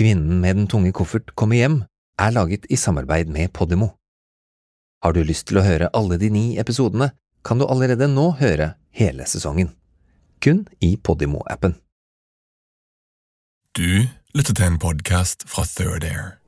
Kvinnen med den tunge koffert kommer hjem er laget i samarbeid med Podimo. Har du lyst til å høre alle de ni episodene, kan du allerede nå høre hele sesongen. Kun i Podimo-appen. Du lytter til en podkast fra Third Air.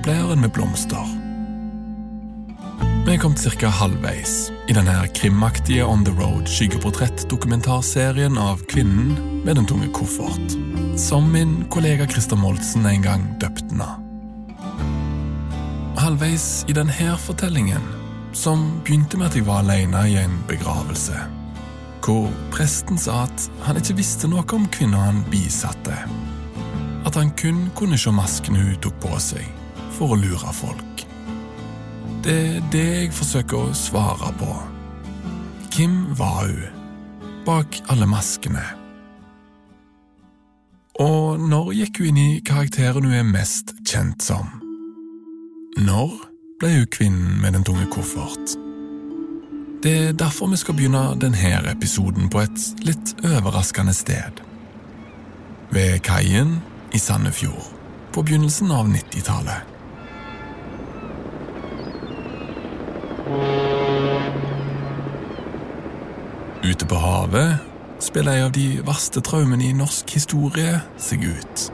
Sykepleieren med blomster. Vi er kommet ca. halvveis i denne krimaktige On the Road skyggeportrett-dokumentarserien av kvinnen med den tunge koffert, som min kollega Christer Moltzen en gang døpte henne. Halvveis i denne fortellingen, som begynte med at jeg var alene i en begravelse, hvor presten sa at han ikke visste noe om kvinna han bisatte, at han kun kunne se maskene hun tok på seg for å lure folk. Det er det jeg forsøker å svare på. Hvem var hun bak alle maskene? Og når gikk hun inn i karakteren hun er mest kjent som? Når ble hun kvinnen med den tunge koffert? Det er derfor vi skal begynne denne episoden på et litt overraskende sted. Ved kaien i Sandefjord, på begynnelsen av 90-tallet. Ute på havet spiller en av de verste traumene i norsk historie seg ut.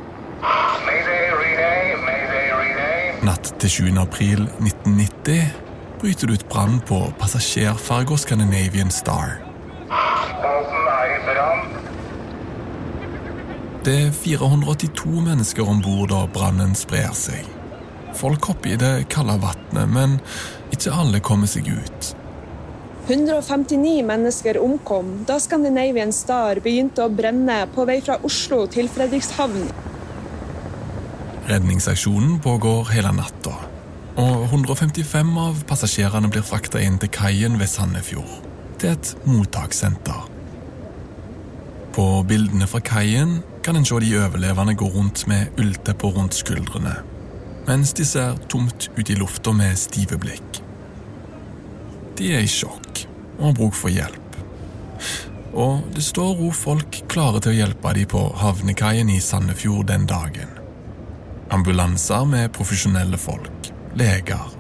Natt til 7. april 1990 bryter det ut brann på passasjerferga Scandinavian Star. Det er 482 mennesker om bord da brannen sprer seg. Folk hopper i det kalde vannet, men ikke alle kommer seg ut. 159 mennesker omkom da Scandinavian Star begynte å brenne på vei fra Oslo til Fredrikshavn. Redningsaksjonen pågår hele natta, og 155 av passasjerene blir frakta inn til kaien ved Sandefjord, til et mottakssenter. På bildene fra kaien kan en se de overlevende gå rundt med ulltepper rundt skuldrene, mens de ser tomt ut i lufta med stive blikk. De er i sjokk og har bruk for hjelp. Og det står òg folk klare til å hjelpe dem på havnekaien i Sandefjord den dagen. Ambulanser med profesjonelle folk, leger,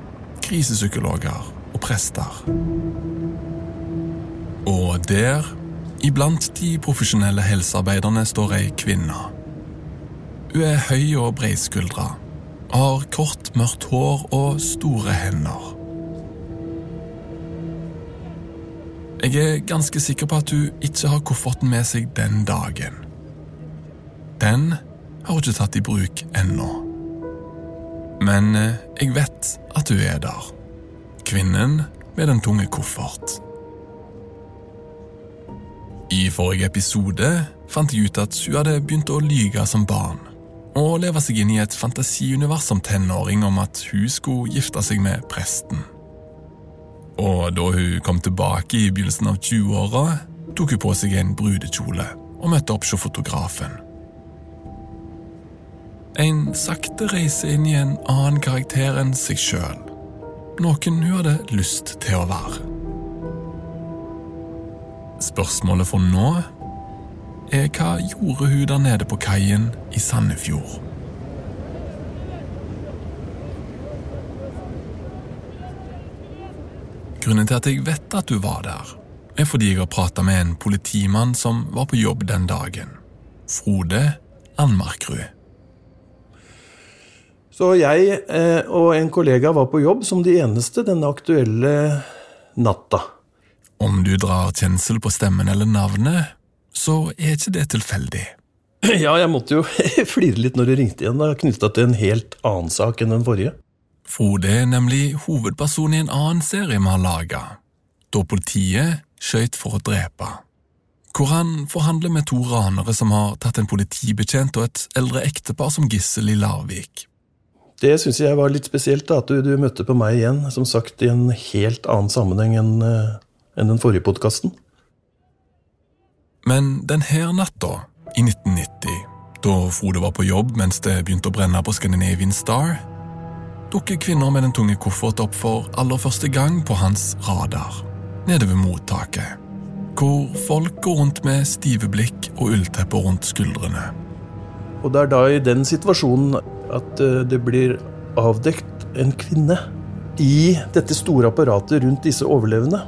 krisepsykologer og prester. Og der, iblant de profesjonelle helsearbeiderne, står ei kvinne. Hun er høy og breiskuldra, har kort, mørkt hår og store hender. Jeg er ganske sikker på at hun ikke har kofferten med seg den dagen. Den har hun ikke tatt i bruk ennå. Men eh, jeg vet at hun er der. Kvinnen med den tunge koffert. I forrige episode fant jeg ut at hun hadde begynt å lyge som barn og leve seg inn i et fantasiunivers som tenåring om at hun skulle gifte seg med presten. Og da hun kom tilbake i begynnelsen av 20-åra, tok hun på seg en brudekjole og møtte opp hos fotografen. En sakte reise inn i en annen karakter enn seg sjøl. Noen hun hadde lyst til å være. Spørsmålet for nå hva gjorde hun der nede på kaien i Sandefjord? Grunnen til at jeg vet at du var der, er fordi jeg har prata med en politimann som var på jobb den dagen. Frode Landmarkrud. Så jeg eh, og en kollega var på jobb som de eneste denne aktuelle natta. Om du drar kjensel på stemmen eller navnet, så er ikke det tilfeldig. Ja, jeg måtte jo flire litt når du ringte igjen, da, knytta til en helt annen sak enn den forrige. Frode er nemlig hovedperson i en annen serie vi har laga, da politiet skøyt for å drepe. Hvor han forhandler med to ranere som har tatt en politibetjent og et eldre ektepar som gissel i Larvik. Det syns jeg var litt spesielt, da, at du, du, møtte på meg igjen, som sagt i en helt annen sammenheng enn uh, enn den forrige podkasten. Men denne natta, i 1990, da Frode var på jobb mens det begynte å brenne på Scandinavian Star, dukker kvinner med den tunge koffert opp for aller første gang på hans radar, nede ved mottaket, hvor folk går rundt med stive blikk og ulltepper rundt skuldrene. Og det er da i den situasjonen at eh, det blir avdekt en kvinne i dette store apparatet rundt disse overlevende.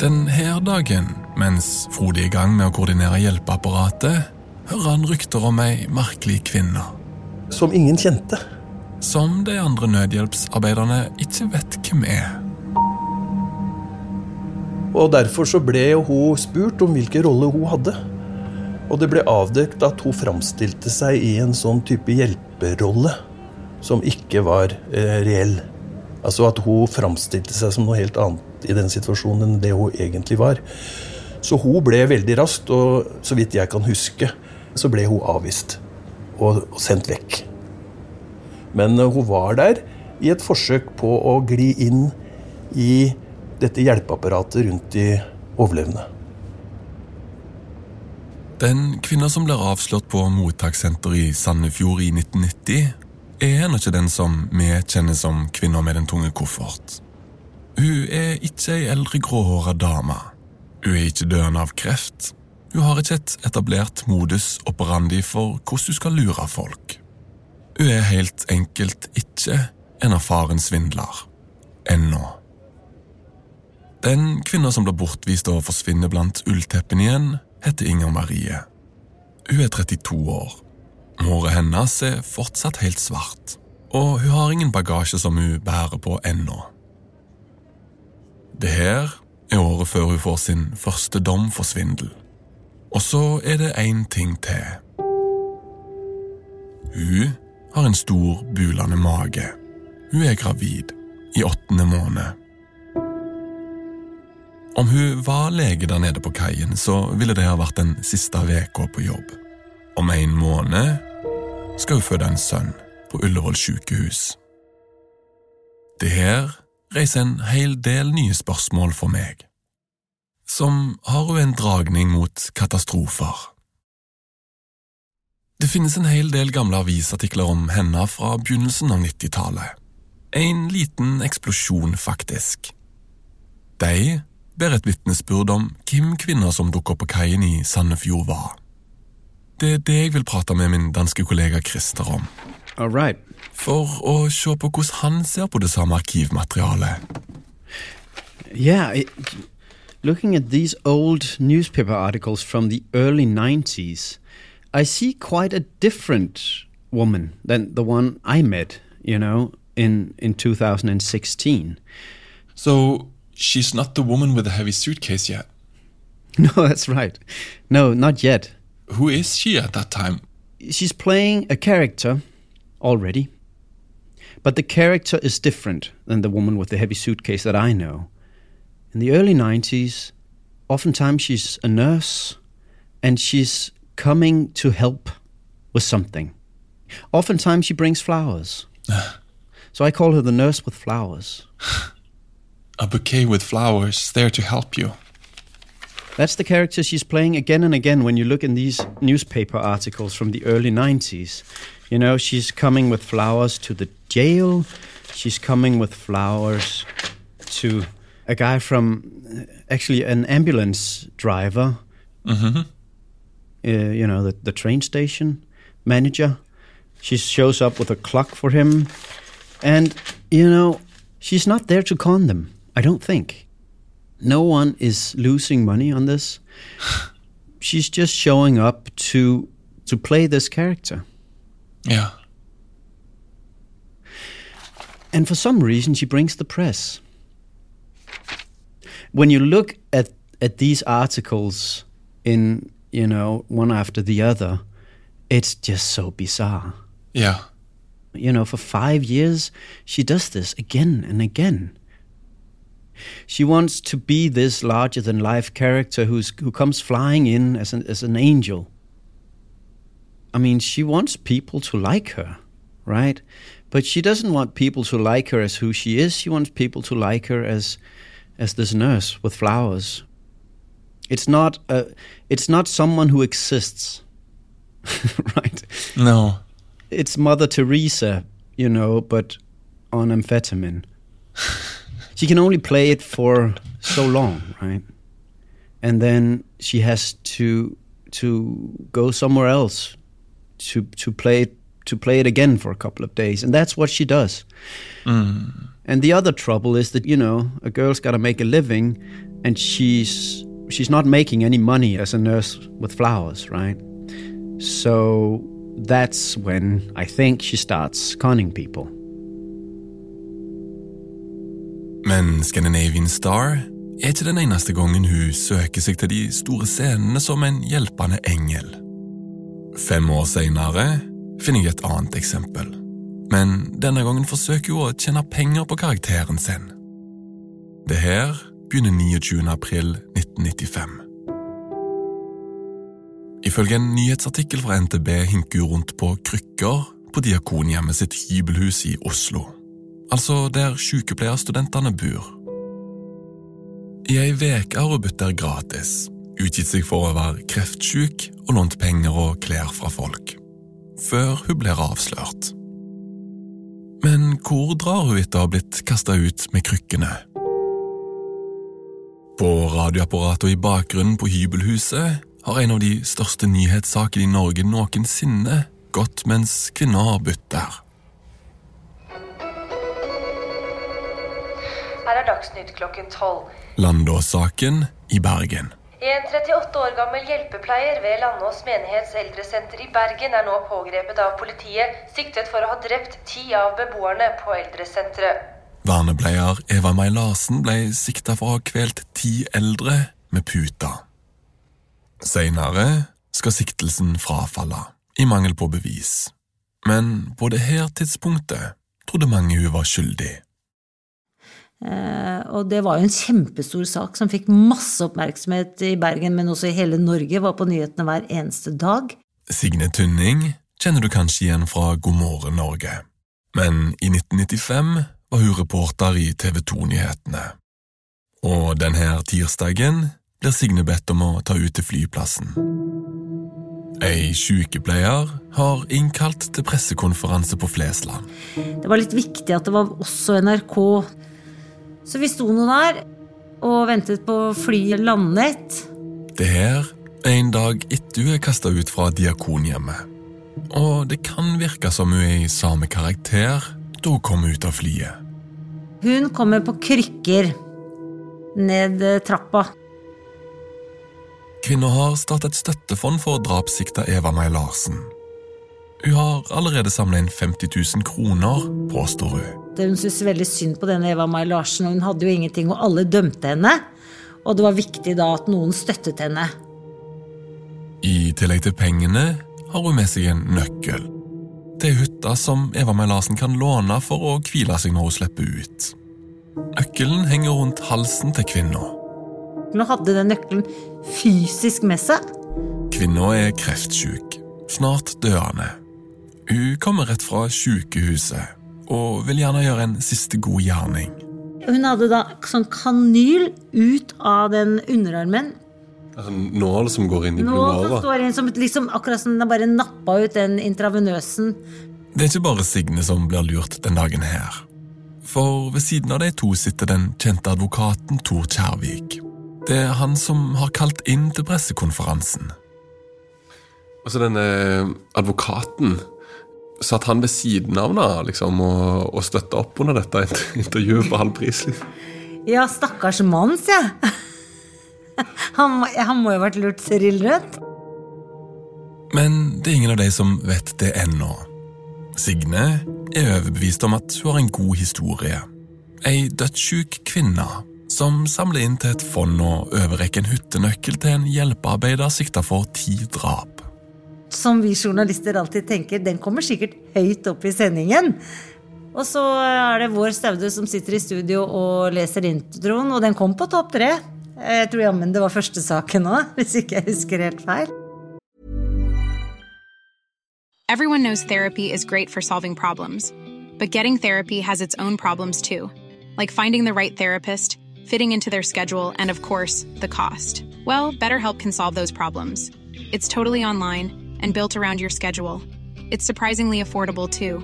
Denne dagen, mens Frode er i gang med å koordinere hjelpeapparatet, hører han rykter om ei merkelig kvinne. Som ingen kjente. Som de andre nødhjelpsarbeiderne ikke vet hvem er. Og Derfor så ble hun spurt om hvilken rolle hun hadde. Og det ble avdekket at hun framstilte seg i en sånn type hjelperolle som ikke var eh, reell. Altså at hun framstilte seg som noe helt annet i den situasjonen enn det hun egentlig var. Så hun ble veldig raskt, og så vidt jeg kan huske, så ble hun avvist og, sendt vekk. Men uh, hun var der i et forsøk på å gli inn i dette hjelpeapparatet rundt de overlevende. Den kvinna som blir avslørt på mottakssenteret i Sandefjord i 1990, er ennå ikke den som vi kjenner som kvinna med den tunge koffert. Hun er ikke ei eldre gråhåra dame. Hun er ikke døende av kreft. Hun har ikke et etablert modus operandi for hvordan hun skal lure folk. Hun er helt enkelt ikke en erfaren svindler. Ennå. Den kvinna som blir bortvist og forsvinner blant ullteppene igjen, heter Inger Marie. Hun er 32 år. Håret hennes er fortsatt helt svart, og hun har ingen bagasje som hun bærer på ennå. Det her er året før hun får sin første dom for svindel. Og så er det én ting til. Hun har en stor, bulende mage. Hun er gravid, i åttende måned. Om hun var lege der nede på kaien, så ville det ha vært den siste uka på jobb. Om en måned skal hun føde en sønn på Ullevål sykehus. Det her reiser en hel del nye spørsmål for meg. Som har jo en dragning mot katastrofer. Det finnes en hel del gamle avisartikler om henne fra begynnelsen av 90-tallet. En liten eksplosjon, faktisk. De ber et vitnesbyrd om hvem kvinner som dukker på kaien i Sandefjord var. Det er det jeg vil prate med min danske kollega Christer om. All right. For å se på hvordan han ser på det samme arkivmaterialet. Yeah, it, looking at these old newspaper articles from the early 90s, I see quite a different woman than the one I met, you know, in, in 2016. So she's not the woman with the heavy suitcase yet? No, that's right. No, not yet. Who is she at that time? She's playing a character already. But the character is different than the woman with the heavy suitcase that I know. In the early 90s, oftentimes she's a nurse and she's coming to help with something. Oftentimes she brings flowers. so I call her the nurse with flowers. a bouquet with flowers there to help you. That's the character she's playing again and again when you look in these newspaper articles from the early 90s. You know, she's coming with flowers to the jail. She's coming with flowers to a guy from actually an ambulance driver. Mm-hmm. Uh, you know, the, the train station manager. She shows up with a clock for him. And, you know, she's not there to con them, I don't think. No one is losing money on this. she's just showing up to to play this character. Ja. And for some reason, she brings the press. When you look at, at these articles in, you know, one after the other, it's just so bizarre. Yeah. You know, for five years, she does this again and again. She wants to be this larger than life character who's, who comes flying in as an, as an angel. I mean, she wants people to like her, right? But she doesn't want people to like her as who she is. She wants people to like her as as this nurse with flowers. It's not a, it's not someone who exists, right? No. It's Mother Teresa, you know, but on amphetamine. she can only play it for so long, right? And then she has to to go somewhere else to to play it to play it again for a couple of days, and that's what she does. And the other trouble is that you know a girl's got to make a living, and she's she's not making any money as a nurse with flowers, right? So that's when I think she starts conning people. Men Scandinavian Star er ikke den eneste gangen hun søker seg til de store scenene som en hjelpende engel. Fem år senere finner jeg et annet eksempel, men denne gangen forsøker hun å tjene penger på karakteren sin. Det her begynner 29. april 1995. Ifølge en nyhetsartikkel fra NTB hinker hun rundt på krykker på Diakonhjemmet sitt hybelhus i Oslo, altså der sykepleierstudentene bor. I ei uke har hun bodd der gratis, utgitt seg for å være kreftsyk og lånt penger og klær fra folk, før hun blir avslørt. Men hvor drar hun etter å ha blitt kasta ut med krykkene? På radioapparatet og i bakgrunnen på hybelhuset har en av de største nyhetssakene i Norge noensinne gått mens kvinner har bodd der. Her er Dagsnytt klokken tolv. Landås-saken i Bergen. En 38 år gammel hjelpepleier ved Landås menighets eldresenter i Bergen er nå pågrepet av politiet, siktet for å ha drept ti av beboerne på eldresenteret. Vernepleier Eva May Larsen ble sikta for å ha kvelt ti eldre med puta. Seinere skal siktelsen frafalle, i mangel på bevis. Men på det her tidspunktet trodde mange hun var skyldig. Eh, og det var jo en kjempestor sak som fikk masse oppmerksomhet i Bergen, men også i hele Norge, var på nyhetene hver eneste dag. Signe Tunning kjenner du kanskje igjen fra God morgen Norge. Men i 1995 var hun reporter i TV 2-nyhetene. Og denne tirsdagen blir Signe bedt om å ta ut til flyplassen. Ei sykepleier har innkalt til pressekonferanse på Flesland. Det var litt viktig at det var også NRK. Så vi sto nå der og ventet på flyet landet. Det her er en dag etter hun er kasta ut fra Diakonhjemmet. Og det kan virke som hun er i samme karakter da hun kommer ut av flyet. Hun kommer på krykker ned eh, trappa. Kvinner har startet et støttefond for drapssikta Eva May Larsen. Hun har allerede samla inn 50 000 kroner, påstår hun. Hun syntes veldig synd på denne Eva Mai Larsen, og hun hadde jo ingenting, og alle dømte henne. Og det var viktig da at noen støttet henne. I tillegg til pengene har hun med seg en nøkkel. Det er hytta som Eva Mai Larsen kan låne for å hvile seg når hun slipper ut. Nøkkelen henger rundt halsen til kvinna. Hun hadde den nøkkelen fysisk med seg. Kvinna er kreftsyk, snart døende. Hun kommer rett fra sykehuset og vil gjerne gjøre en siste god gjerning. Hun hadde da sånn kanyl ut av den underarmen. Altså, nål som går inn i blodåra? Nål som står inn som liksom, akkurat som den bare nappa ut den intravenøsen. Det er ikke bare Signe som blir lurt den dagen her. For ved siden av de to sitter den kjente advokaten Tor Kjærvik. Det er han som har kalt inn til pressekonferansen. Altså, denne advokaten Satt han ved siden av da, liksom, og, og støtta opp under dette intervjuet på halv pris? Liksom? Ja, stakkars mann, sier jeg. Han, han må jo ha vært lurt Cyril Rødt. Men det er ingen av de som vet det ennå. Signe er overbevist om at hun har en god historie. Ei dødssjuk kvinne som samler inn til et fond og overrekker en hyttenøkkel til en hjelpearbeider sikta for ti drap. Som vi journalister alltid tenker, den kommer sikkert høyt opp i sendingen. Og så er det vår Staude som sitter i studio og leser introen, og den kom på topp tre. Jeg tror jammen det var første saken òg, hvis ikke jeg husker helt feil. Everyone knows therapy is great for solving problems, but getting therapy has its own problems too, like finding the right therapist, fitting into their schedule, and of course, the cost. Well, BetterHelp can solve those problems. It's totally online and built around your schedule. It's surprisingly affordable too.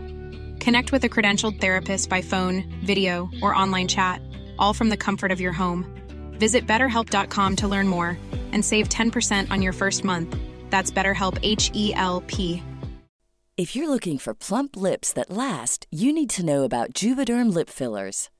Connect with a credentialed therapist by phone, video, or online chat, all from the comfort of your home. Visit betterhelp.com to learn more and save 10% on your first month. That's BetterHelp H E L P. If you're looking for plump lips that last, you need to know about Juvederm lip fillers.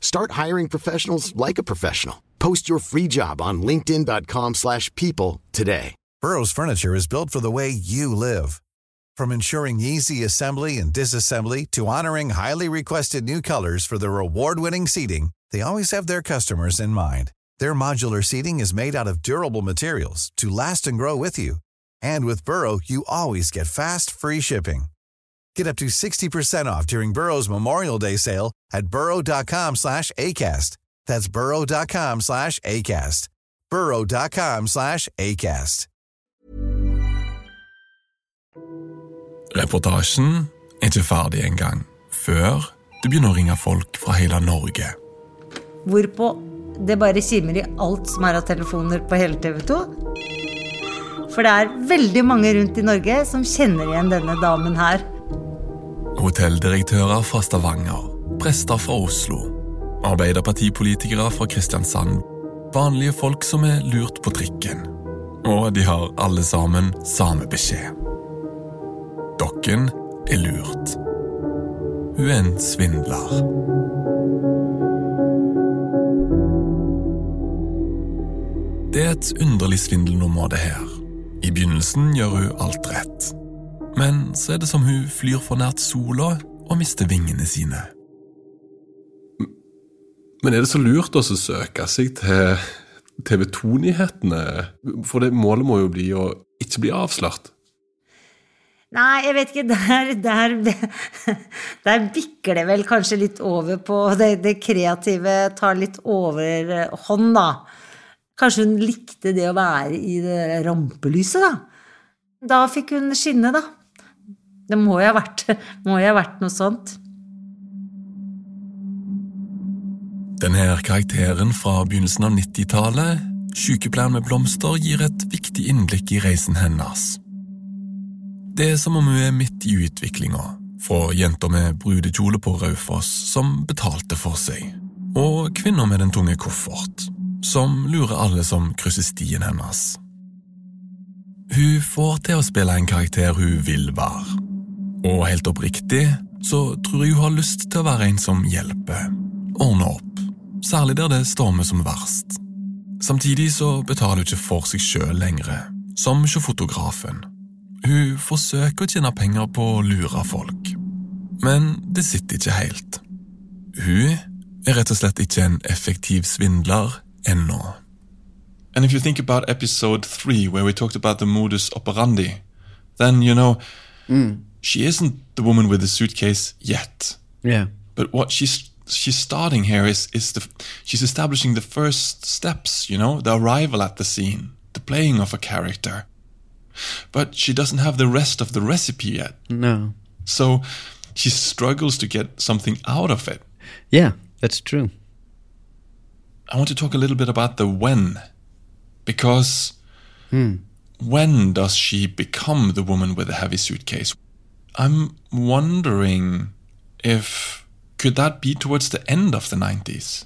Start hiring professionals like a professional. Post your free job on linkedin.com/people slash people today. Burrow's furniture is built for the way you live. From ensuring easy assembly and disassembly to honoring highly requested new colors for their award-winning seating, they always have their customers in mind. Their modular seating is made out of durable materials to last and grow with you. And with Burrow, you always get fast, free shipping. Get up to 60% off during Burrow's Memorial Day sale at burrow.com slash ACAST. That's burrow.com slash ACAST. burrow.com slash ACAST. Reportasjen er ikke ferdig engang, før du begynner å ringe folk fra hele Norge. Hvorpå det bare kimer i alt som er av telefoner på hele TV 2. For det er veldig mange rundt i Norge som kjenner igjen denne damen her. Hotelldirektører fra Stavanger, prester fra Oslo, arbeiderpartipolitikere fra Kristiansand, vanlige folk som er lurt på trikken. Og de har alle sammen samme beskjed. Dokken er lurt. Hun er en svindler. Det er et underlig svindelnummer, det her. I begynnelsen gjør hun alt rett. Men så er det som hun flyr for nært sola og mister vingene sine. Men er det så lurt å søke seg til TV 2-nyhetene? For det målet må jo bli å ikke bli avslørt. Nei, jeg vet ikke, der, der, der bikker det vel kanskje litt over på det, det kreative tar litt overhånd, da. Kanskje hun likte det å være i det rampelyset, da. Da fikk hun skinne, da. Det må jo ha vært, vært noe sånt. Denne karakteren fra begynnelsen av 90-tallet, sykepleieren med blomster, gir et viktig innblikk i reisen hennes. Det er som om hun er midt i utviklinga, Fra jenter med brudekjole på Raufoss som betalte for seg, og kvinner med den tunge koffert, som lurer alle som krysser stien hennes. Hun får til å spille en karakter hun vil være, og helt oppriktig så tror jeg hun har lyst til å være en som hjelper, ordner opp, særlig der det stormer som verst. Samtidig så betaler hun ikke for seg sjøl lenger, som sjåfotografen. Hun forsøker å tjene penger på å lure folk, men det sitter ikke helt. Hun er rett og slett ikke en effektiv svindler ennå. And if you think about episode three, where we talked about the modus operandi, then you know she isn't the woman with the suitcase yet. Yeah. But what she's she's starting here is is the she's establishing the first steps. You know, the arrival at the scene, the playing of a character. But she doesn't have the rest of the recipe yet. No. So she struggles to get something out of it. Yeah, that's true. I want to talk a little bit about the when. Because Hmm. when does she become the woman with the heavy suitcase? I'm wondering if could that be towards the end of the 90s?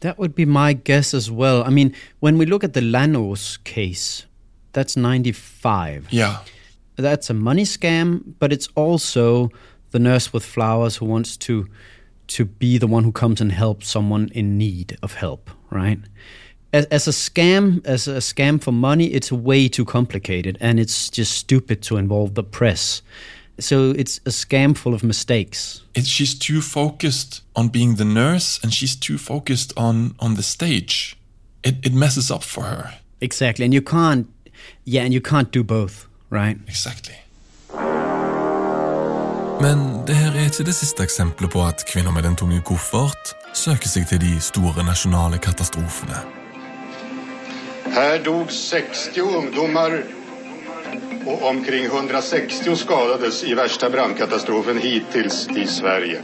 That would be my guess as well. I mean, when we look at the Lanos case, that's 95. Yeah. That's a money scam, but it's also the nurse with flowers who wants to to be the one who comes and helps someone in need of help, right? As, as a scam, as a scam for money, it's way too complicated and it's just stupid to involve the press. So it's a scam full of mistakes. It, she's too focused on being the nurse and she's too focused on on the stage. It, it messes up for her. Exactly. And you can't yeah, and you can't do both, right? Exactly. Men det her er ikke det siste eksempelet på at kvinner med den tunge koffert søker seg til de store nasjonale katastrofene. Här dog 60 ungdomar och omkring 160 skadades i värsta brandkatastrofen hittills i Sverige.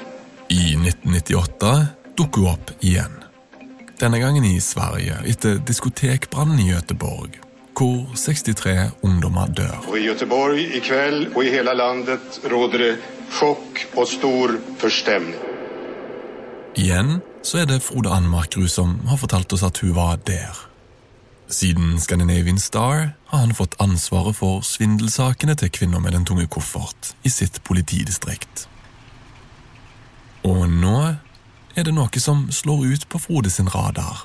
I 1998 dukket hun opp igjen. Denne gangen i Sverige etter diskotekbrannen i Göteborg, hvor 63 ungdommer dør. Og i Göteborg kveld, og i hele landet råder det sjokk og stor forstemning. Igjen så er det Frode Anmarkrud som har fortalt oss at hun var der. Siden Scandinavian Star har han fått ansvaret for svindelsakene til kvinner med den tunge koffert i sitt politidistrikt. Og nå er det noe som slår ut på Frode sin radar.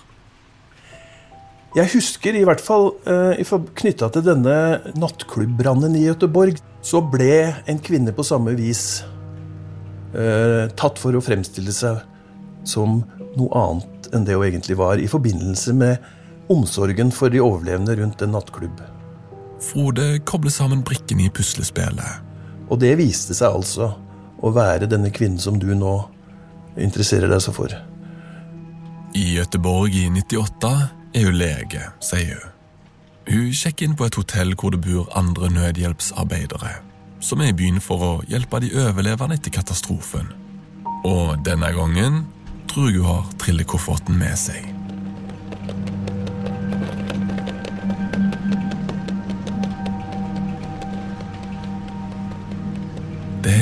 Jeg husker i hvert fall uh, knytta til denne nattklubbrannen i Göteborg, så ble en kvinne på samme vis eh, tatt for å fremstille seg som noe annet enn det hun egentlig var, i forbindelse med omsorgen for de overlevende rundt en nattklubb. Frode kobler sammen brikkene i puslespillet. Og det viste seg altså å være denne kvinnen som du nå interesserer deg så for. I Gøteborg i 98 er hun lege, sier hun. Hun sjekker inn på et hotell hvor det bor andre nødhjelpsarbeidere, som er i byen for å hjelpe de overlevende etter katastrofen. Og denne gangen tror jeg hun har trillekofferten med seg.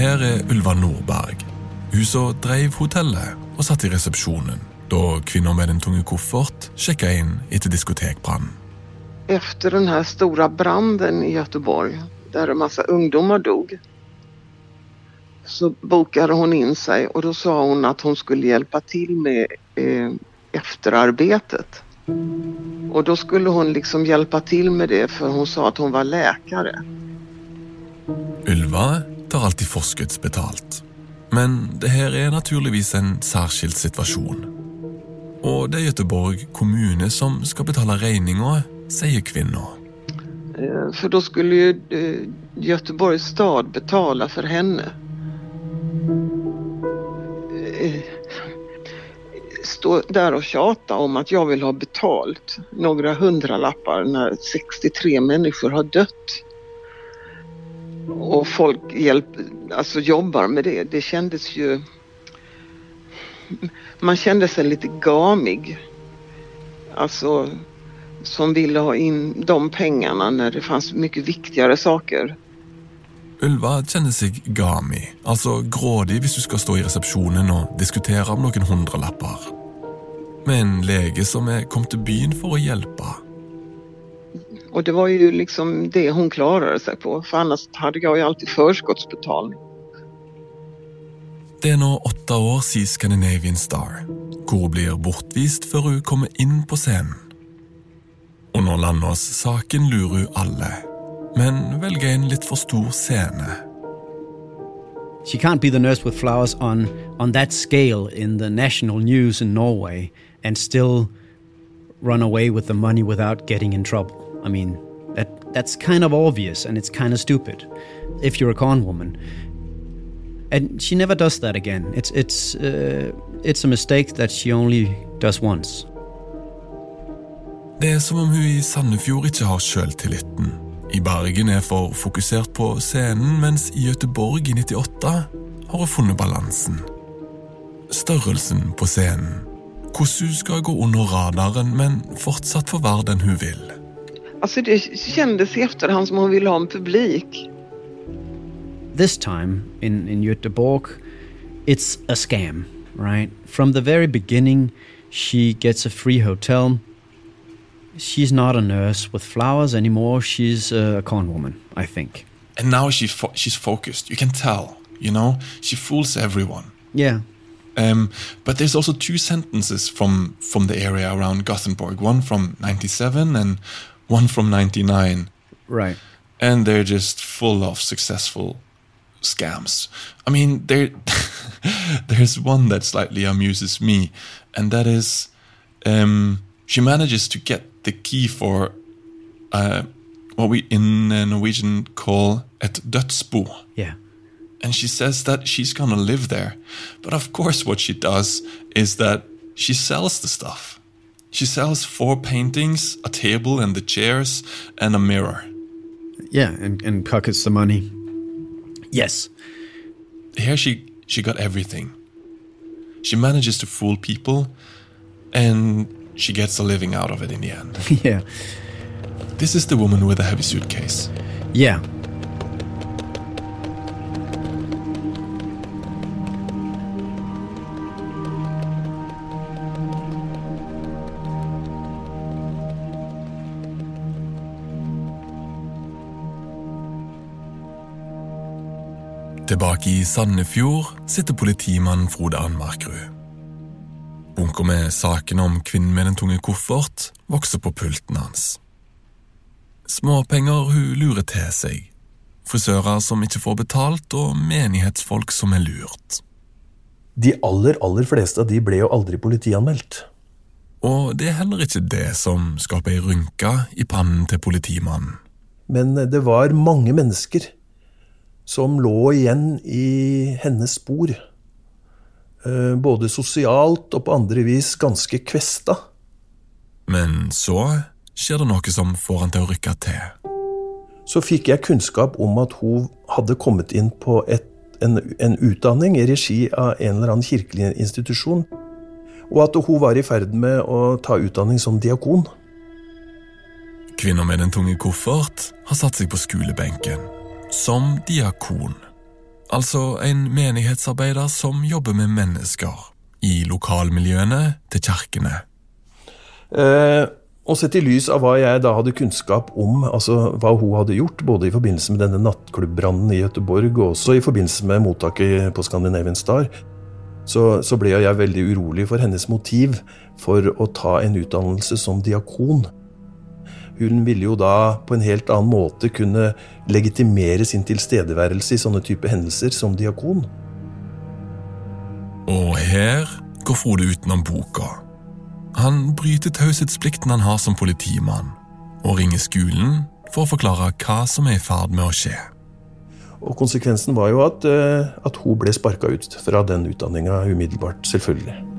Her er Ulva Nordberg. Hun som drev hotellet og satt i resepsjonen da kvinner med den tunge koffert sjekka inn etter diskotekbrannen. Efter den store stora branden i Göteborg der en masse ungdommer dog så bokade hun inn seg, og da sa hun at hun skulle hjelpe til med eh, efterarbetet. Og da skulle hun liksom hjelpe til med det for hun sa at hun var lege. Ylva tar alltid forskuddsbetalt. Men det her er naturligvis en særskilt situasjon. Og det er Göteborg kommune som skal betale regninga, sier kvinna. For da skulle jo eh, stad betale for henne. Eh, stå der og tjata om at jeg vil ha betalt noen hundralappar når 63 mennesker har dött. Och folk hjälp, alltså jobbar med det. Det kändes ju... Man kände sig lite gamig. Alltså som ville ha in de pengarna när det fanns mycket viktigare saker. Ulva kjenner seg gami, altså grådig hvis du skal stå i resepsjonen og diskutere om noen hundrelapper. Med en lege som er kommet til byen for å hjelpe. Och det var ju liksom det hon klarade sig på, för annars hade jag ju alltid förskottsbetalning. Det er nå åtte år siden Scandinavian Star, hvor blir bortvist før hun kommer inn på scenen. Under Landås-saken lurer hun alle, men velger en litt for stor scene. She can't be the nurse with flowers on, on that scale in the national news in Norway and still run away with the money without getting in trouble. I mean, that, that's kind of obvious and it's kind of stupid if you're a con woman. And she never does that again. It's, it's, uh, it's a mistake that she only does once. Det er som om hun i Sandefjord ikke har sjøltilliten. I Bergen er for fokusert på scenen, mens i Gøteborg i 98 har hun funnet balansen. Størrelsen på scenen. Hvordan hun skal gå under radaren, men fortsatt få være den hun vil. Alltså det kändes i efterhand som hon ville ha en publik. This time in, in Göteborg, it's a scam, right? From the very beginning, she gets a free hotel. She's not a nurse with flowers anymore. She's a con woman, I think. And now she fo- she's focused. You can tell, you know? She fools everyone. Yeah. Um, but there's also two sentences from, from the area around Gothenburg, one from 97 and one from 99. Right. And they're just full of successful scams. I mean, there, there's one that slightly amuses me, and that is um, she manages to get the key for uh, what we in uh, Norwegian call et dødsbo. Yeah. And she says that she's gonna live there. But of course, what she does is that she sells the stuff. She sells four paintings, a table and the chairs, and a mirror. Yeah, and, and pockets the money. Yes. Here she she got everything. She manages to fool people, and she gets a living out of it in the end. yeah. This is the woman with the heavy suitcase. Yeah. Tilbake i Sandefjord sitter politimann Frode Anmarkrud. Bunker med saken om kvinnen med den tunge koffert vokser på pulten hans. Småpenger hun lurer til seg, frisører som ikke får betalt, og menighetsfolk som er lurt. De aller, aller fleste av de ble jo aldri politianmeldt. Og det er heller ikke det som skaper ei rynke i pannen til politimannen. Men det var mange mennesker som lå igjen i hennes spor. Eh, Både sosialt og på andre vis ganske kvesta. Men så skjer det noe som får han til å rykke til. Så fikk jeg kunnskap om at hun hadde kommet inn på et, en, en utdanning i regi av en eller annen kirkelig institusjon. Og at hun var i ferd med å ta utdanning som diakon. Kvinner med den tunge koffert har satt seg på skolebenken. Som diakon. Altså en menighetsarbeider som jobber med mennesker. I lokalmiljøene til kirkene. Eh, og sett i lys av hva jeg da hadde kunnskap om, altså hva hun hadde gjort, både i forbindelse med denne nattklubbrannen i Göteborg og også i forbindelse med mottaket på Scandinavian Star, så, så ble jeg veldig urolig for hennes motiv for å ta en utdannelse som diakon. Hun ville jo da på en helt annen måte kunne legitimere sin tilstedeværelse i sånne type hendelser som diakon. Og her går Frode utenom boka. Han bryter taushetsplikten han har som politimann, og ringer skolen for å forklare hva som er i ferd med å skje. Og konsekvensen var jo at, eh, at hun ble sparka ut fra den utdanninga umiddelbart, selvfølgelig.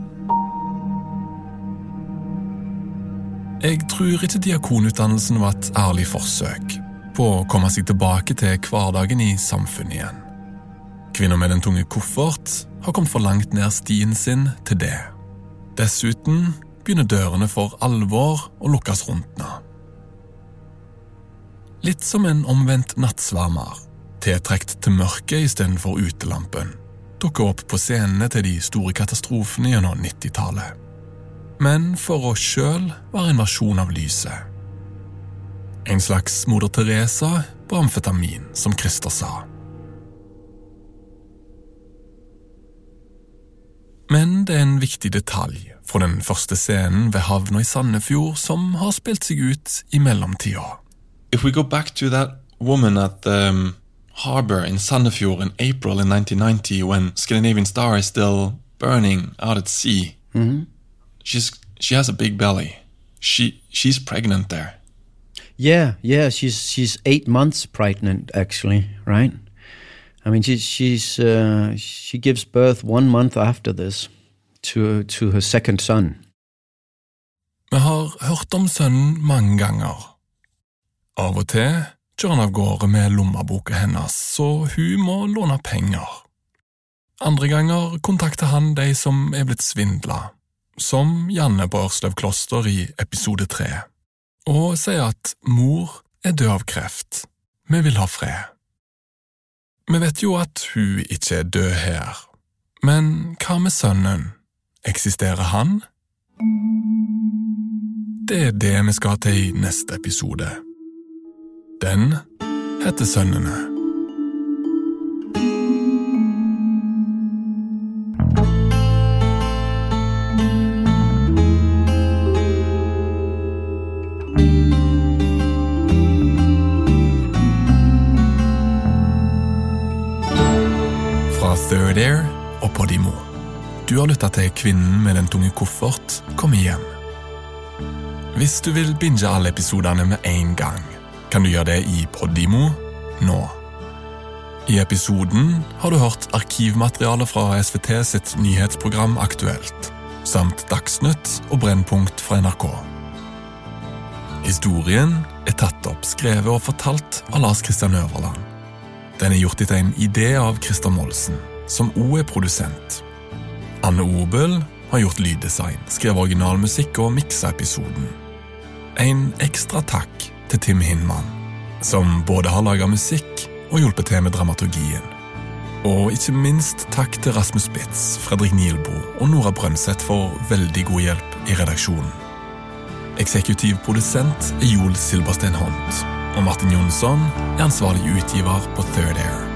Jeg tror ikke diakonutdannelsen var et ærlig forsøk på å komme seg tilbake til hverdagen i samfunnet igjen. Kvinner med den tunge koffert har kommet for langt ned stien sin til det. Dessuten begynner dørene for alvor å lukkes rundt henne. Litt som en omvendt nattsvermer tiltrukket til mørket istedenfor utelampen, dukker opp på scenene til de store katastrofene gjennom 90-tallet. Men for oss sjøl var en versjon av lyset. En slags moder Teresa på amfetamin, som Christer sa. Men det er en viktig detalj fra den første scenen ved havna i Sandefjord som har spilt seg ut i mellomtida. If we go back to that woman at the um, harbor in Sandefjord in April in 1990 when Scandinavian Star is still burning out at sea, Mhm. She's she has a big belly. She she's pregnant there. Yeah, yeah, she's she's eight months pregnant actually, right? I mean, she's she's uh, she gives birth one month after this to to her second son. Vi har hørt om sønnen mange ganger. Av og til kjører han av gårde med lommeboka hennes, så hun må låne penger. Andre ganger kontakter han de som er blitt svindla, som Janne på Ørsløv kloster i episode tre, og sier at mor er død av kreft, vi vil ha fred. Vi vet jo at hun ikke er død her, men hva med sønnen? Eksisterer han? Det er det vi skal til i neste episode. Den heter Sønnene. Air og Podimo. Du har lytta til Kvinnen med den tunge koffert kommer hjem. Hvis du vil binge alle episodene med en gang, kan du gjøre det i Podimo nå. I episoden har du hørt arkivmateriale fra SVT sitt nyhetsprogram Aktuelt, samt Dagsnytt og Brennpunkt fra NRK. Historien er tatt opp, skrevet og fortalt av Lars Kristian Øverland. Den er gjort etter en idé av Christer Molsen, som òg er produsent. Anne Obel har gjort lyddesign, skrevet originalmusikk og miksa episoden. En ekstra takk til Tim Hinman, som både har laga musikk og hjulpet til med dramaturgien. Og ikke minst takk til Rasmus Spitz, Fredrik Nielbo og Nora Brønseth for veldig god hjelp i redaksjonen. Eksekutiv produsent er Joel Silberstein Hont, og Martin Jonsson er ansvarlig utgiver på Third Air.